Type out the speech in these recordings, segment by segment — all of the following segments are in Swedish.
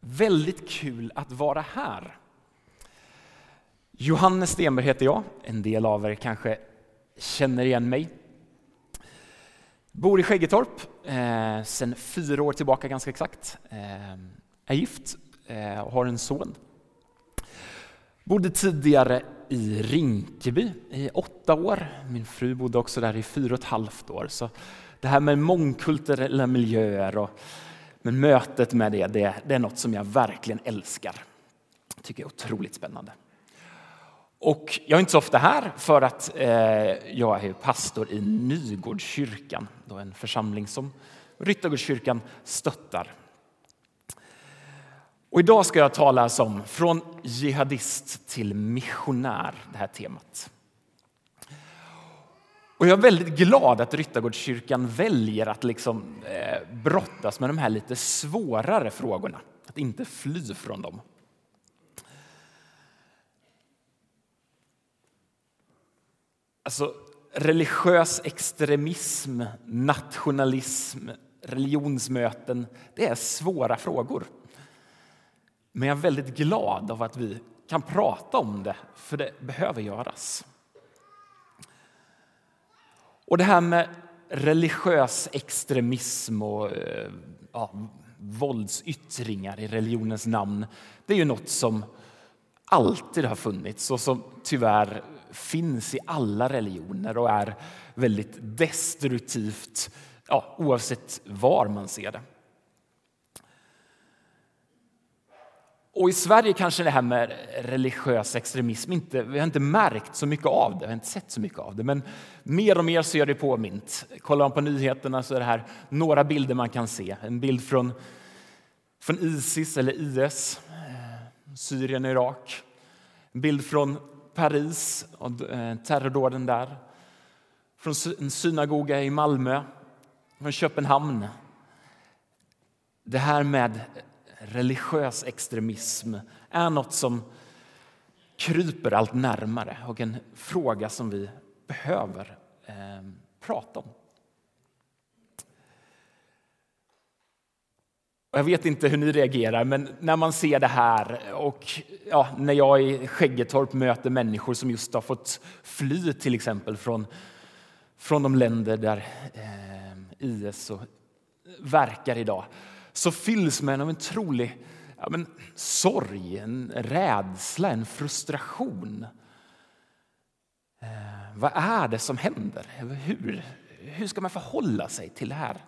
Väldigt kul att vara här. Johannes Stenberg heter jag. En del av er kanske känner igen mig. Bor i Skäggetorp eh, sedan fyra år tillbaka ganska exakt. Eh, är gift eh, och har en son. Bodde tidigare i Rinkeby i åtta år. Min fru bodde också där i fyra och ett halvt år. Så det här med mångkulturella miljöer och men mötet med det, det, det är något som jag verkligen älskar. tycker jag är otroligt spännande. Och jag är inte så ofta här för att eh, jag är pastor i Nygårdskyrkan, då en församling som Ryttargårdskyrkan stöttar. Och idag ska jag tala som från jihadist till missionär, det här temat. Och jag är väldigt glad att Ryttargårdskyrkan väljer att liksom, eh, brottas med de här lite svårare frågorna, att inte fly från dem. Alltså, religiös extremism, nationalism, religionsmöten, det är svåra frågor. Men jag är väldigt glad av att vi kan prata om det, för det behöver göras. Och det här med religiös extremism och eh, ja, våldsyttringar i religionens namn, det är ju något som alltid har funnits och som tyvärr finns i alla religioner och är väldigt destruktivt ja, oavsett var man ser det. Och I Sverige kanske det här med religiös extremism inte, vi har inte märkt så mycket av det, vi har inte sett så mycket av det, men mer och mer ser det påmint. Kollar man på nyheterna så är det här några bilder man kan se. En bild från, från Isis eller IS, eh, Syrien och Irak. En bild från Paris och eh, terrordåden där. Från en synagoga i Malmö, från Köpenhamn. Det här med religiös extremism är något som kryper allt närmare och en fråga som vi behöver eh, prata om. Jag vet inte hur ni reagerar, men när man ser det här och ja, när jag i Skäggetorp möter människor som just har fått fly till exempel från, från de länder där eh, IS och verkar idag så fylls man av en trolig ja, men, sorg, en rädsla, en frustration. Eh, vad är det som händer? Hur, hur ska man förhålla sig till det här?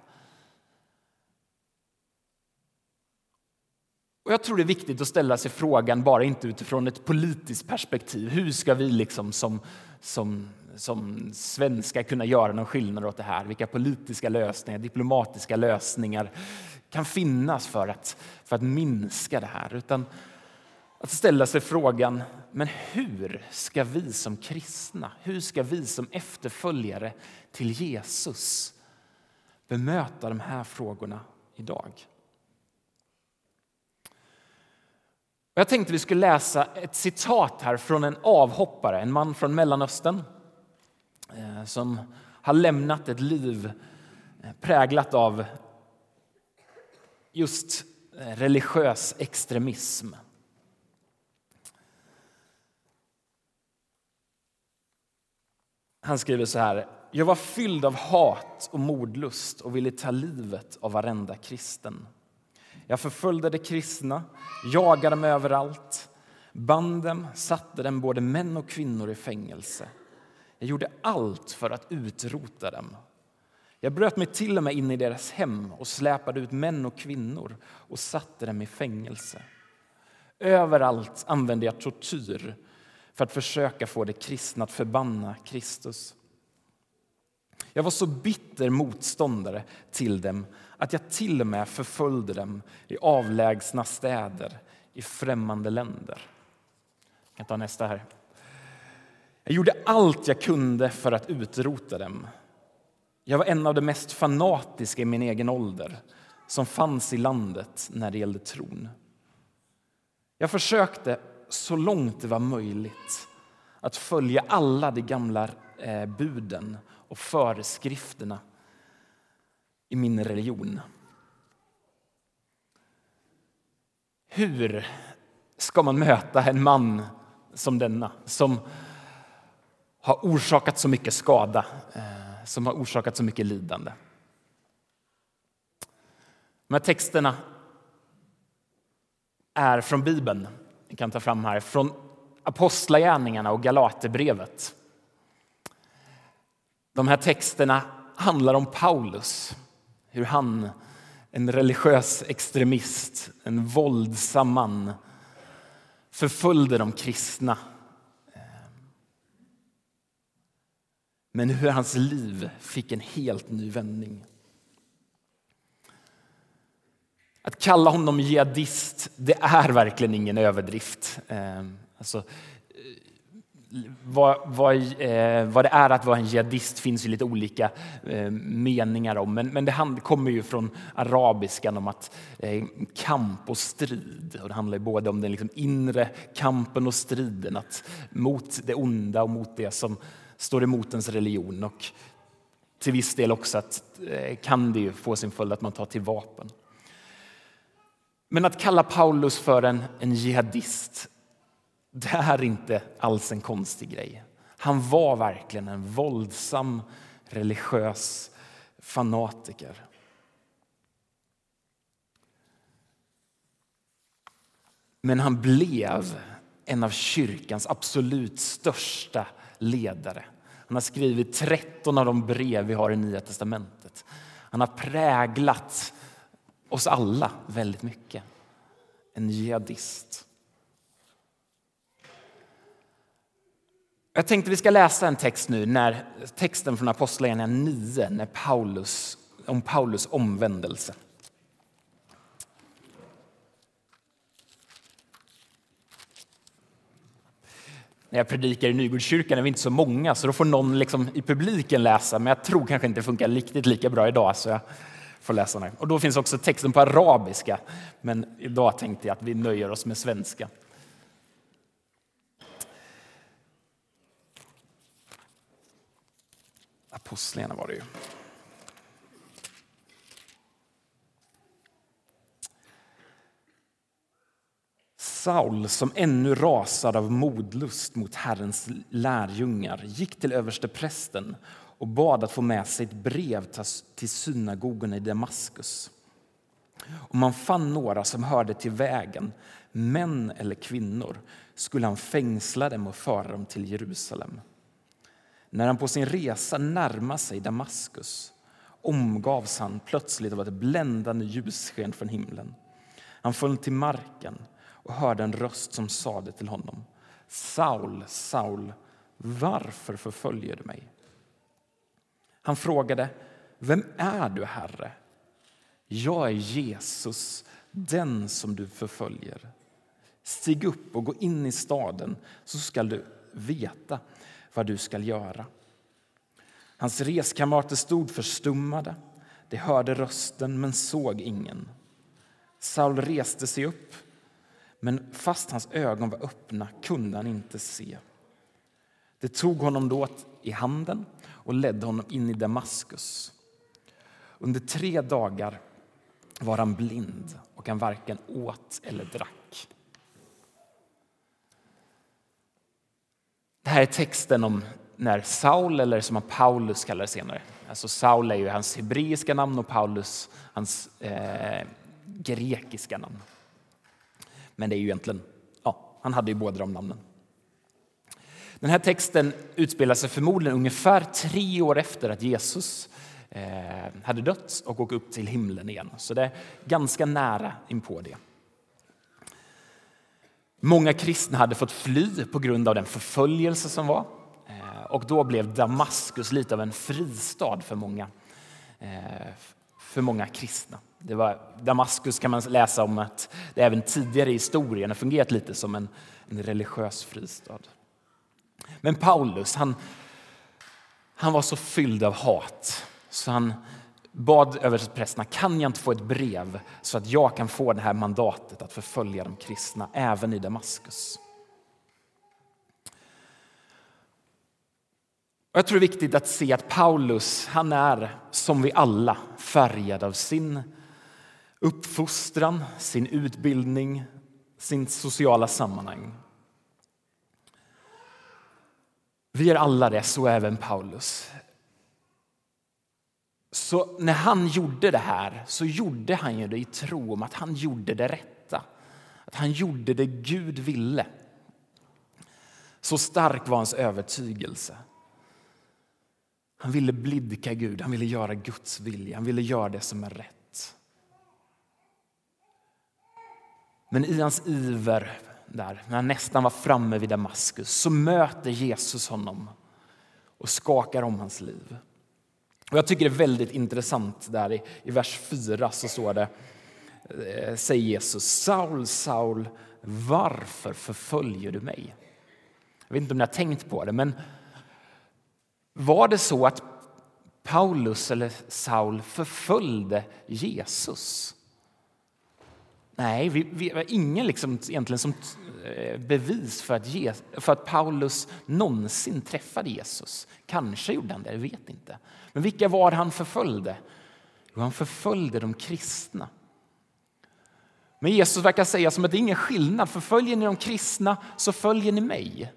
Och jag tror det är viktigt att ställa sig frågan, bara inte utifrån ett politiskt perspektiv. Hur ska vi liksom som, som, som svenskar kunna göra någon skillnad åt det här? Vilka politiska lösningar, diplomatiska lösningar kan finnas för att, för att minska det här? Utan att ställa sig frågan, men hur ska vi som kristna, hur ska vi som efterföljare till Jesus bemöta de här frågorna idag? Jag tänkte vi skulle läsa ett citat här från en avhoppare, en man från Mellanöstern eh, som har lämnat ett liv eh, präglat av just religiös extremism. Han skriver så här. Jag var fylld av hat och mordlust och ville ta livet av varenda kristen. Jag förföljde de kristna, jagade dem överallt, band dem, satte dem, både män och kvinnor, i fängelse. Jag gjorde allt för att utrota dem. Jag bröt mig till och med in i deras hem och släpade ut män och kvinnor och satte dem i fängelse. Överallt använde jag tortyr för att försöka få de kristna att förbanna Kristus. Jag var så bitter motståndare till dem att jag till och med förföljde dem i avlägsna städer i främmande länder. Jag kan ta nästa här. Jag gjorde allt jag kunde för att utrota dem. Jag var en av de mest fanatiska i min egen ålder som fanns i landet när det gällde tron. Jag försökte så långt det var möjligt att följa alla de gamla eh, buden och föreskrifterna i min religion. hur ska man möta en man som denna som har orsakat så mycket skada, eh, som har orsakat så mycket lidande? De här texterna är från Bibeln. Vi kan ta fram här. Från Apostlagärningarna och Galaterbrevet. De här texterna handlar om Paulus, hur han, en religiös extremist, en våldsam man förföljde de kristna. Men hur hans liv fick en helt ny vändning. Att kalla honom jihadist, det är verkligen ingen överdrift. Ehm, alltså, vad, vad, eh, vad, det är att vara en jihadist finns ju lite olika eh, meningar om. Men, men, det kommer ju från arabiskan om att eh, kamp och strid. Och det handlar både om den liksom inre kampen och striden att, mot det onda och mot det som står emot ens religion. Och till viss del också att, eh, kan det få sin följd att man tar till vapen. Men att kalla Paulus för en, en jihadist, det är inte alls en konstig grej. Han var verkligen en våldsam religiös fanatiker. Men han blev en av kyrkans absolut största ledare. Han har skrivit 13 av de brev vi har i Nya testamentet. Han har präglat oss alla väldigt mycket. En jihadist. Jag tänkte vi ska läsa en text nu, när, texten från Apostlagärningarna 9, när Paulus, om Paulus omvändelse. När jag predikar i Nygårdskyrkan är vi inte så många, så då får någon liksom i publiken läsa, men jag tror kanske inte det funkar riktigt lika bra idag. Så jag får läsa den. Och då finns också texten på arabiska, men idag tänkte jag att vi nöjer oss med svenska. Apostlarna var det ju. Saul, som ännu rasade av modlust mot Herrens lärjungar, gick till översteprästen och bad att få med sig ett brev till synagogorna i Damaskus. Om man fann några som hörde till vägen, män eller kvinnor, skulle han fängsla dem och föra dem till Jerusalem. När han på sin resa närmade sig Damaskus omgavs han plötsligt av ett bländande ljussken från himlen. Han föll till marken och hörde en röst som sade till honom Saul, Saul, varför förföljer du mig? Han frågade, vem är du, Herre? Jag är Jesus, den som du förföljer. Stig upp och gå in i staden, så skall du veta vad du skall göra. Hans reskamrater stod förstummade. De hörde rösten, men såg ingen. Saul reste sig upp, men fast hans ögon var öppna kunde han inte se. Det tog honom då i handen och ledde honom in i Damaskus. Under tre dagar var han blind och han varken åt eller drack. Det här är texten om när Saul, eller som Paulus kallar det senare. Alltså Saul är ju hans hebreiska namn och Paulus hans eh, grekiska namn. Men det är ju egentligen, ja, han hade ju båda de namnen. Den här texten utspelar sig förmodligen ungefär tre år efter att Jesus eh, hade dött och åkt upp till himlen igen. Så det är ganska nära inpå det. Många kristna hade fått fly på grund av den förföljelse som var. Eh, och då blev Damaskus lite av en fristad för många, eh, för många kristna. Det var, Damaskus kan man läsa om att det även tidigare i historien har fungerat lite som en, en religiös fristad. Men Paulus, han, han var så fylld av hat så han bad översteprästerna, kan jag inte få ett brev så att jag kan få det här mandatet att förfölja de kristna även i Damaskus? Jag tror det är viktigt att se att Paulus, han är som vi alla färgad av sin uppfostran, sin utbildning, sin sociala sammanhang. Vi är alla det, så även Paulus. Så när han gjorde det här så gjorde han ju det i tro om att han gjorde det rätta. Att han gjorde det Gud ville. Så stark var hans övertygelse. Han ville blidka Gud, han ville göra Guds vilja, han ville göra det som är rätt. Men i hans iver, där, när han nästan var framme vid Damaskus, så möter Jesus honom och skakar om hans liv. Och jag tycker det är väldigt intressant där i, i vers 4 så står det, eh, säger Jesus, Saul, Saul, varför förföljer du mig? Jag vet inte om ni har tänkt på det, men var det så att Paulus eller Saul förföljde Jesus? Nej, vi, vi har ingen liksom egentligen som eh, bevis för att, Jesus, för att Paulus någonsin träffade Jesus. Kanske gjorde han det, jag vet inte. Men vilka var han förföljde? Jo, han förföljde de kristna. Men Jesus verkar säga som att det är ingen skillnad. Förföljer ni de kristna så följer ni mig.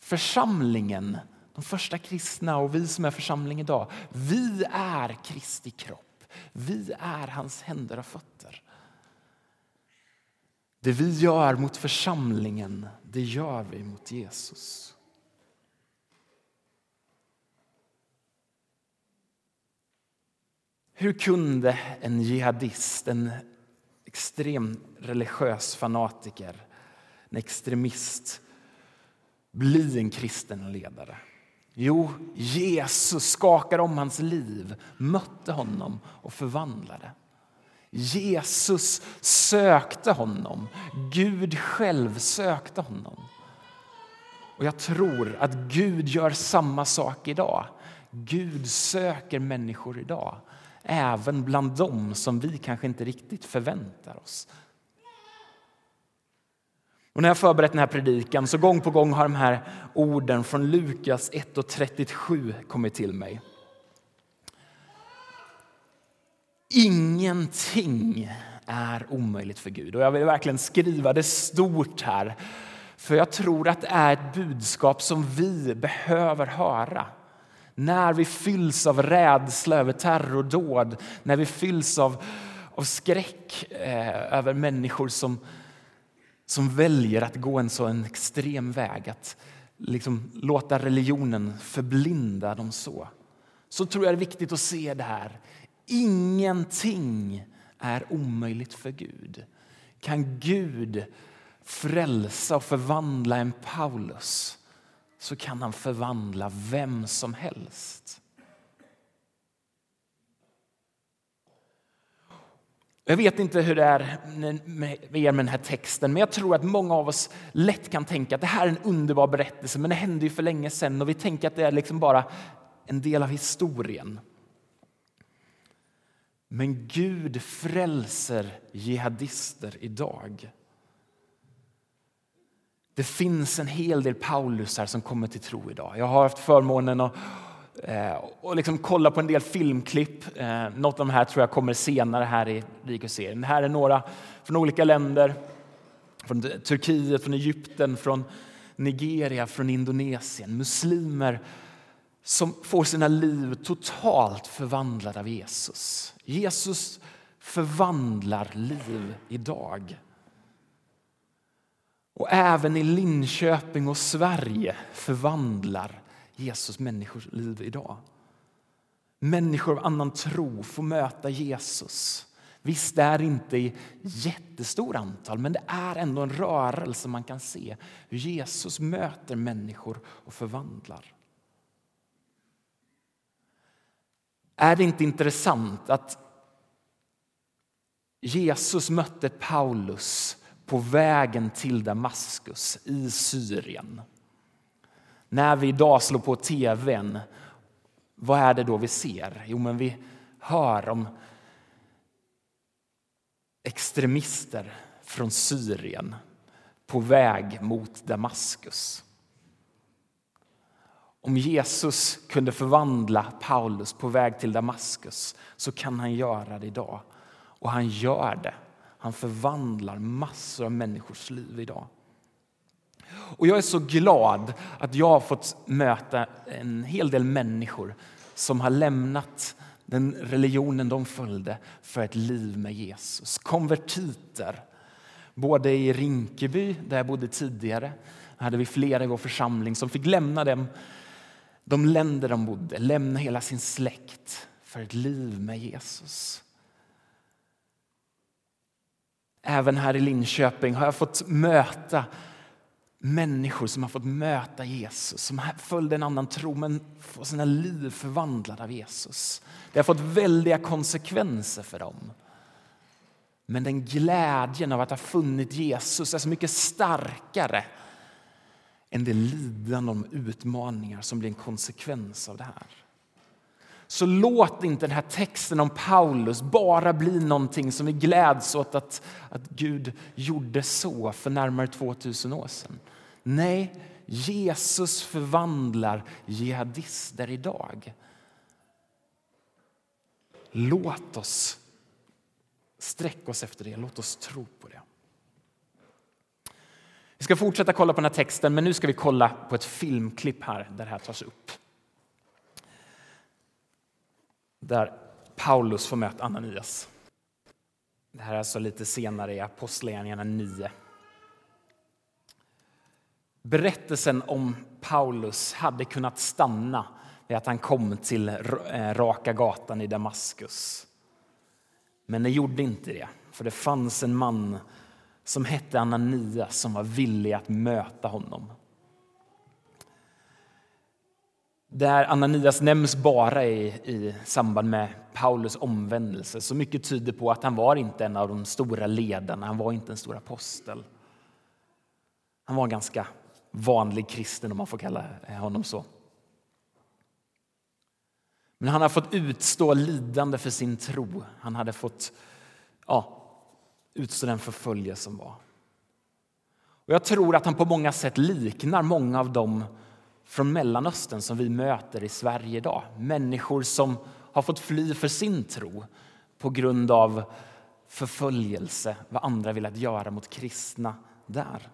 Församlingen, de första kristna och vi som är församling idag, vi är Kristi kropp. Vi är hans händer och fötter. Det vi gör mot församlingen, det gör vi mot Jesus. Hur kunde en jihadist, en extrem religiös fanatiker, en extremist bli en kristen ledare? Jo, Jesus skakade om hans liv, mötte honom och förvandlade. Jesus sökte honom. Gud själv sökte honom. Och Jag tror att Gud gör samma sak idag. Gud söker människor idag, även bland dem som vi kanske inte riktigt förväntar oss. Och när jag förberett den här predikan så gång på gång har de här orden från Lukas 1.37 kommit till mig. Ingenting är omöjligt för Gud. Och jag vill verkligen skriva det stort här. För jag tror att det är ett budskap som vi behöver höra. När vi fylls av rädsla över terrordåd, när vi fylls av, av skräck eh, över människor som, som väljer att gå en så en extrem väg, att liksom låta religionen förblinda dem så. Så tror jag det är viktigt att se det här Ingenting är omöjligt för Gud. Kan Gud frälsa och förvandla en Paulus så kan han förvandla vem som helst. Jag vet inte hur det är med er med den här texten, men jag tror att många av oss lätt kan tänka att det här är en underbar berättelse, men det hände ju för länge sedan och vi tänker att det är liksom bara en del av historien. Men Gud frälser jihadister idag. Det finns en hel del Paulusar som kommer till tro idag. Jag har haft förmånen att eh, och liksom kolla på en del filmklipp. Eh, något av de här tror jag kommer senare här i Rikusserien. Det här är några från olika länder. Från Turkiet, från Egypten, från Nigeria, från Indonesien. Muslimer som får sina liv totalt förvandlade av Jesus. Jesus förvandlar liv idag. Och även i Linköping och Sverige förvandlar Jesus människors liv idag. Människor av annan tro får möta Jesus. Visst, det är inte i jättestor antal, men det är ändå en rörelse man kan se hur Jesus möter människor och förvandlar. Är det inte intressant att Jesus mötte Paulus på vägen till Damaskus i Syrien? När vi idag slår på tvn, vad är det då vi ser? Jo, men vi hör om extremister från Syrien på väg mot Damaskus. Om Jesus kunde förvandla Paulus på väg till Damaskus så kan han göra det idag. Och han gör det. Han förvandlar massor av människors liv idag. Och jag är så glad att jag har fått möta en hel del människor som har lämnat den religionen de följde för ett liv med Jesus. Konvertiter. Både i Rinkeby, där jag bodde tidigare, hade vi flera i vår församling som fick lämna dem, de länder de bodde, lämna hela sin släkt för ett liv med Jesus. Även här i Linköping har jag fått möta människor som har fått möta Jesus, som följde en annan tro men får sina liv förvandlade av Jesus. Det har fått väldiga konsekvenser för dem. Men den glädjen av att ha funnit Jesus är så mycket starkare än det lidande och utmaningar som blir en konsekvens av det här. Så låt inte den här texten om Paulus bara bli någonting som vi gläds åt att, att Gud gjorde så för närmare 2000 år sedan. Nej, Jesus förvandlar jihadister idag. Låt oss sträcka oss efter det, låt oss tro på det. Vi ska fortsätta kolla på den här texten, men nu ska vi kolla på ett filmklipp här där det här tas upp. Där Paulus får möta Ananias. Det här är alltså lite senare i Apostlagärningarna 9. Berättelsen om Paulus hade kunnat stanna vid att han kom till eh, Raka gatan i Damaskus. Men det gjorde inte det, för det fanns en man som hette Ananias som var villig att möta honom. Där Ananias nämns bara i, i samband med Paulus omvändelse. Så mycket tyder på att han var inte en av de stora ledarna, han var inte en stor apostel. Han var en ganska vanlig kristen om man får kalla honom så. Men han har fått utstå lidande för sin tro. Han hade fått ja, utstå den förföljelse som var. Och jag tror att han på många sätt liknar många av dem från Mellanöstern som vi möter i Sverige idag. Människor som har fått fly för sin tro på grund av förföljelse, vad andra velat göra mot kristna där.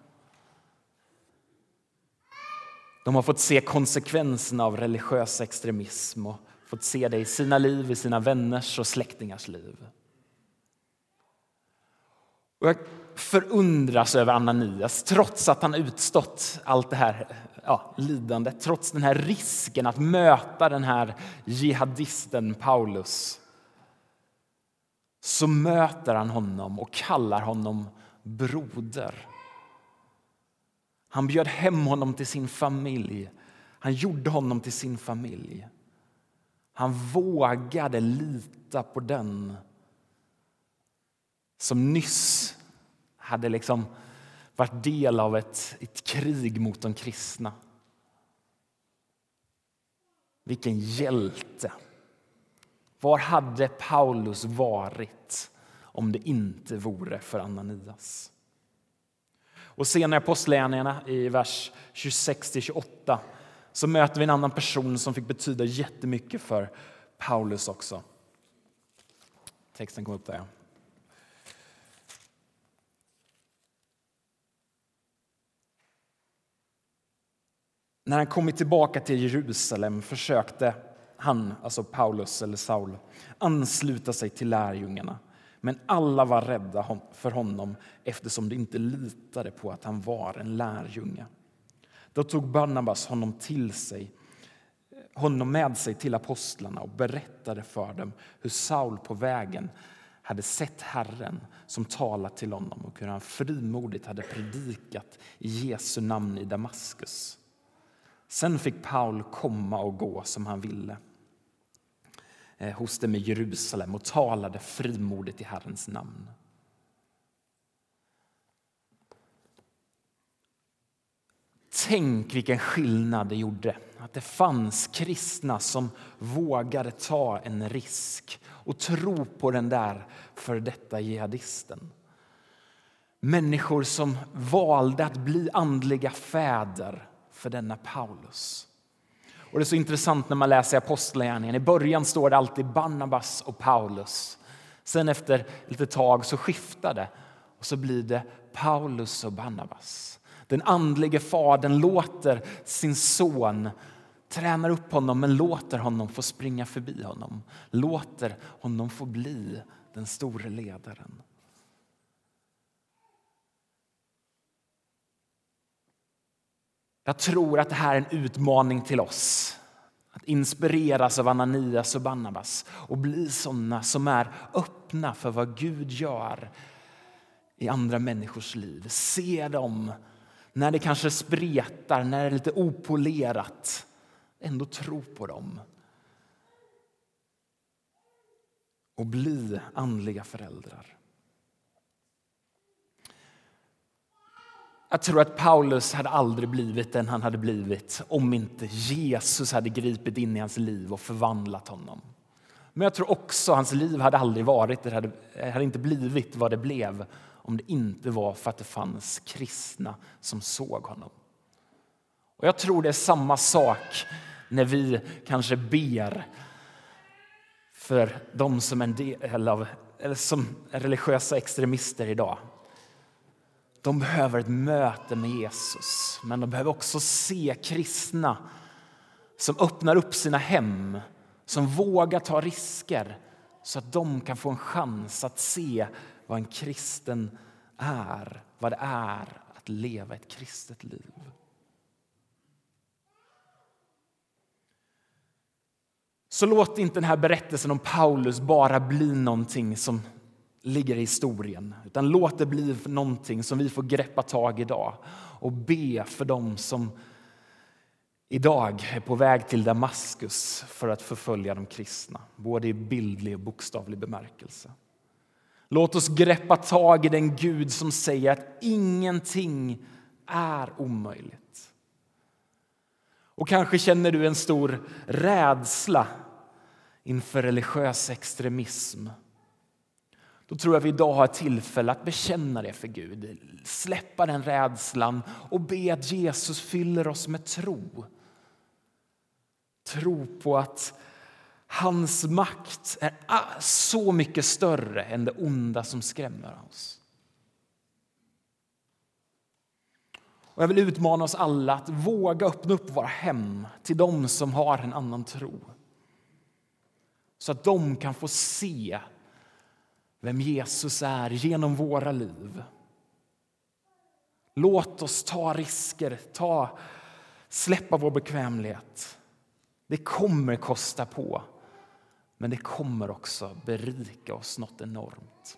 De har fått se konsekvenserna av religiös extremism och fått se det i sina liv, i sina vänners och släktingars liv. Och jag förundras över Ananias, trots att han utstått allt det här ja, lidandet, trots den här risken att möta den här jihadisten Paulus. Så möter han honom och kallar honom broder. Han bjöd hem honom till sin familj. Han gjorde honom till sin familj. Han vågade lita på den som nyss hade liksom varit del av ett, ett krig mot de kristna. Vilken hjälte! Var hade Paulus varit om det inte vore för Ananias? Och senare i Apostlagärningarna i vers 26-28 så möter vi en annan person som fick betyda jättemycket för Paulus också. Texten kom upp där. När han kommit tillbaka till Jerusalem försökte han, alltså Paulus eller Saul, ansluta sig till lärjungarna. Men alla var rädda för honom eftersom de inte litade på att han var en lärjunge. Då tog Barnabas honom till sig honom med sig till apostlarna och berättade för dem hur Saul på vägen hade sett Herren som talat till honom och hur han frimodigt hade predikat i Jesu namn i Damaskus. Sen fick Paul komma och gå som han ville eh, hos dem i Jerusalem och talade frimodigt i Herrens namn. Tänk vilken skillnad det gjorde att det fanns kristna som vågade ta en risk och tro på den där för detta jihadisten. Människor som valde att bli andliga fäder för denna Paulus. Och Det är så intressant när man läser Apostlagärningarna. I början står det alltid Barnabas och Paulus. Sen efter lite tag så skiftar det och så blir det Paulus och Barnabas. Den andlige fadern låter sin son tränar upp honom men låter honom få springa förbi honom. Låter honom få bli den store ledaren. Jag tror att det här är en utmaning till oss. Att inspireras av Ananias och Barnabas och bli såna som är öppna för vad Gud gör i andra människors liv. Se dem när det kanske spretar, när det är lite opolerat. Ändå tro på dem. Och bli andliga föräldrar. Jag tror att Paulus hade aldrig blivit den han hade blivit om inte Jesus hade gripit in i hans liv och förvandlat honom. Men jag tror också att hans liv hade aldrig varit, det hade, hade inte blivit vad det blev om det inte var för att det fanns kristna som såg honom. Och Jag tror det är samma sak när vi kanske ber för de som är en del av, eller som är religiösa extremister idag. De behöver ett möte med Jesus, men de behöver också se kristna som öppnar upp sina hem, som vågar ta risker så att de kan få en chans att se vad en kristen är, vad det är att leva ett kristet liv. Så låt inte den här berättelsen om Paulus bara bli någonting som ligger i historien. Utan låt det bli någonting som vi får greppa tag i idag och be för dem som idag är på väg till Damaskus för att förfölja de kristna, både i bildlig och bokstavlig bemärkelse. Låt oss greppa tag i den Gud som säger att ingenting är omöjligt. Och kanske känner du en stor rädsla inför religiös extremism då tror jag vi idag har ett tillfälle att bekänna det för Gud, släppa den rädslan och be att Jesus fyller oss med tro. Tro på att hans makt är så mycket större än det onda som skrämmer oss. Och jag vill utmana oss alla att våga öppna upp våra hem till dem som har en annan tro. Så att de kan få se vem Jesus är genom våra liv. Låt oss ta risker, ta, släppa vår bekvämlighet. Det kommer kosta på, men det kommer också berika oss något enormt.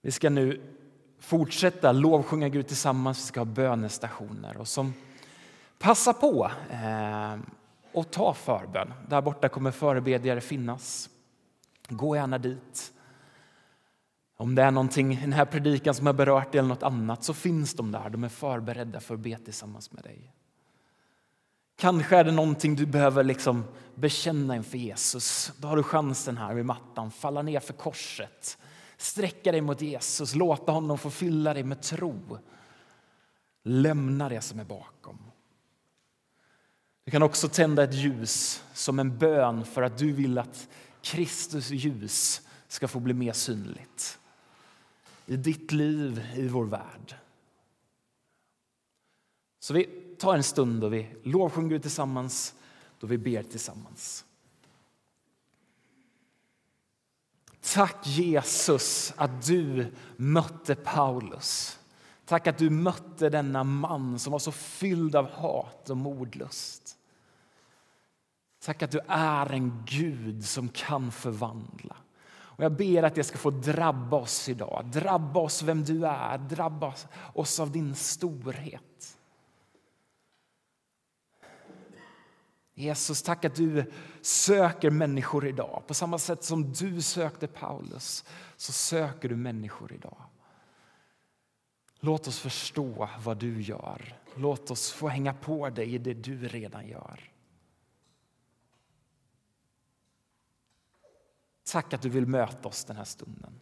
Vi ska nu fortsätta lovsjunga Gud tillsammans. Vi ska ha bönestationer. Och som passa på eh, och ta förbön. Där borta kommer förebedjare finnas. Gå gärna dit. Om det är någonting i den här predikan som har berört dig eller något annat så finns de där. De är förberedda för att be tillsammans med dig. Kanske är det någonting du behöver liksom bekänna inför Jesus. Då har du chansen här vid mattan. Falla ner för korset. Sträcka dig mot Jesus. Låta honom få fylla dig med tro. Lämna det som är bakom. Du kan också tända ett ljus som en bön för att du vill att Kristus ljus ska få bli mer synligt i ditt liv, i vår värld. Så vi tar en stund då vi lovsjunger Gud tillsammans, då vi ber tillsammans. Tack Jesus att du mötte Paulus. Tack att du mötte denna man som var så fylld av hat och mordlust. Tack att du är en Gud som kan förvandla. Och jag ber att det ska få drabba oss idag. Drabba oss vem du är, drabba oss av din storhet. Jesus, tack att du söker människor idag. På samma sätt som du sökte Paulus så söker du människor idag. Låt oss förstå vad du gör. Låt oss få hänga på dig i det du redan gör. Tack att du vill möta oss den här stunden.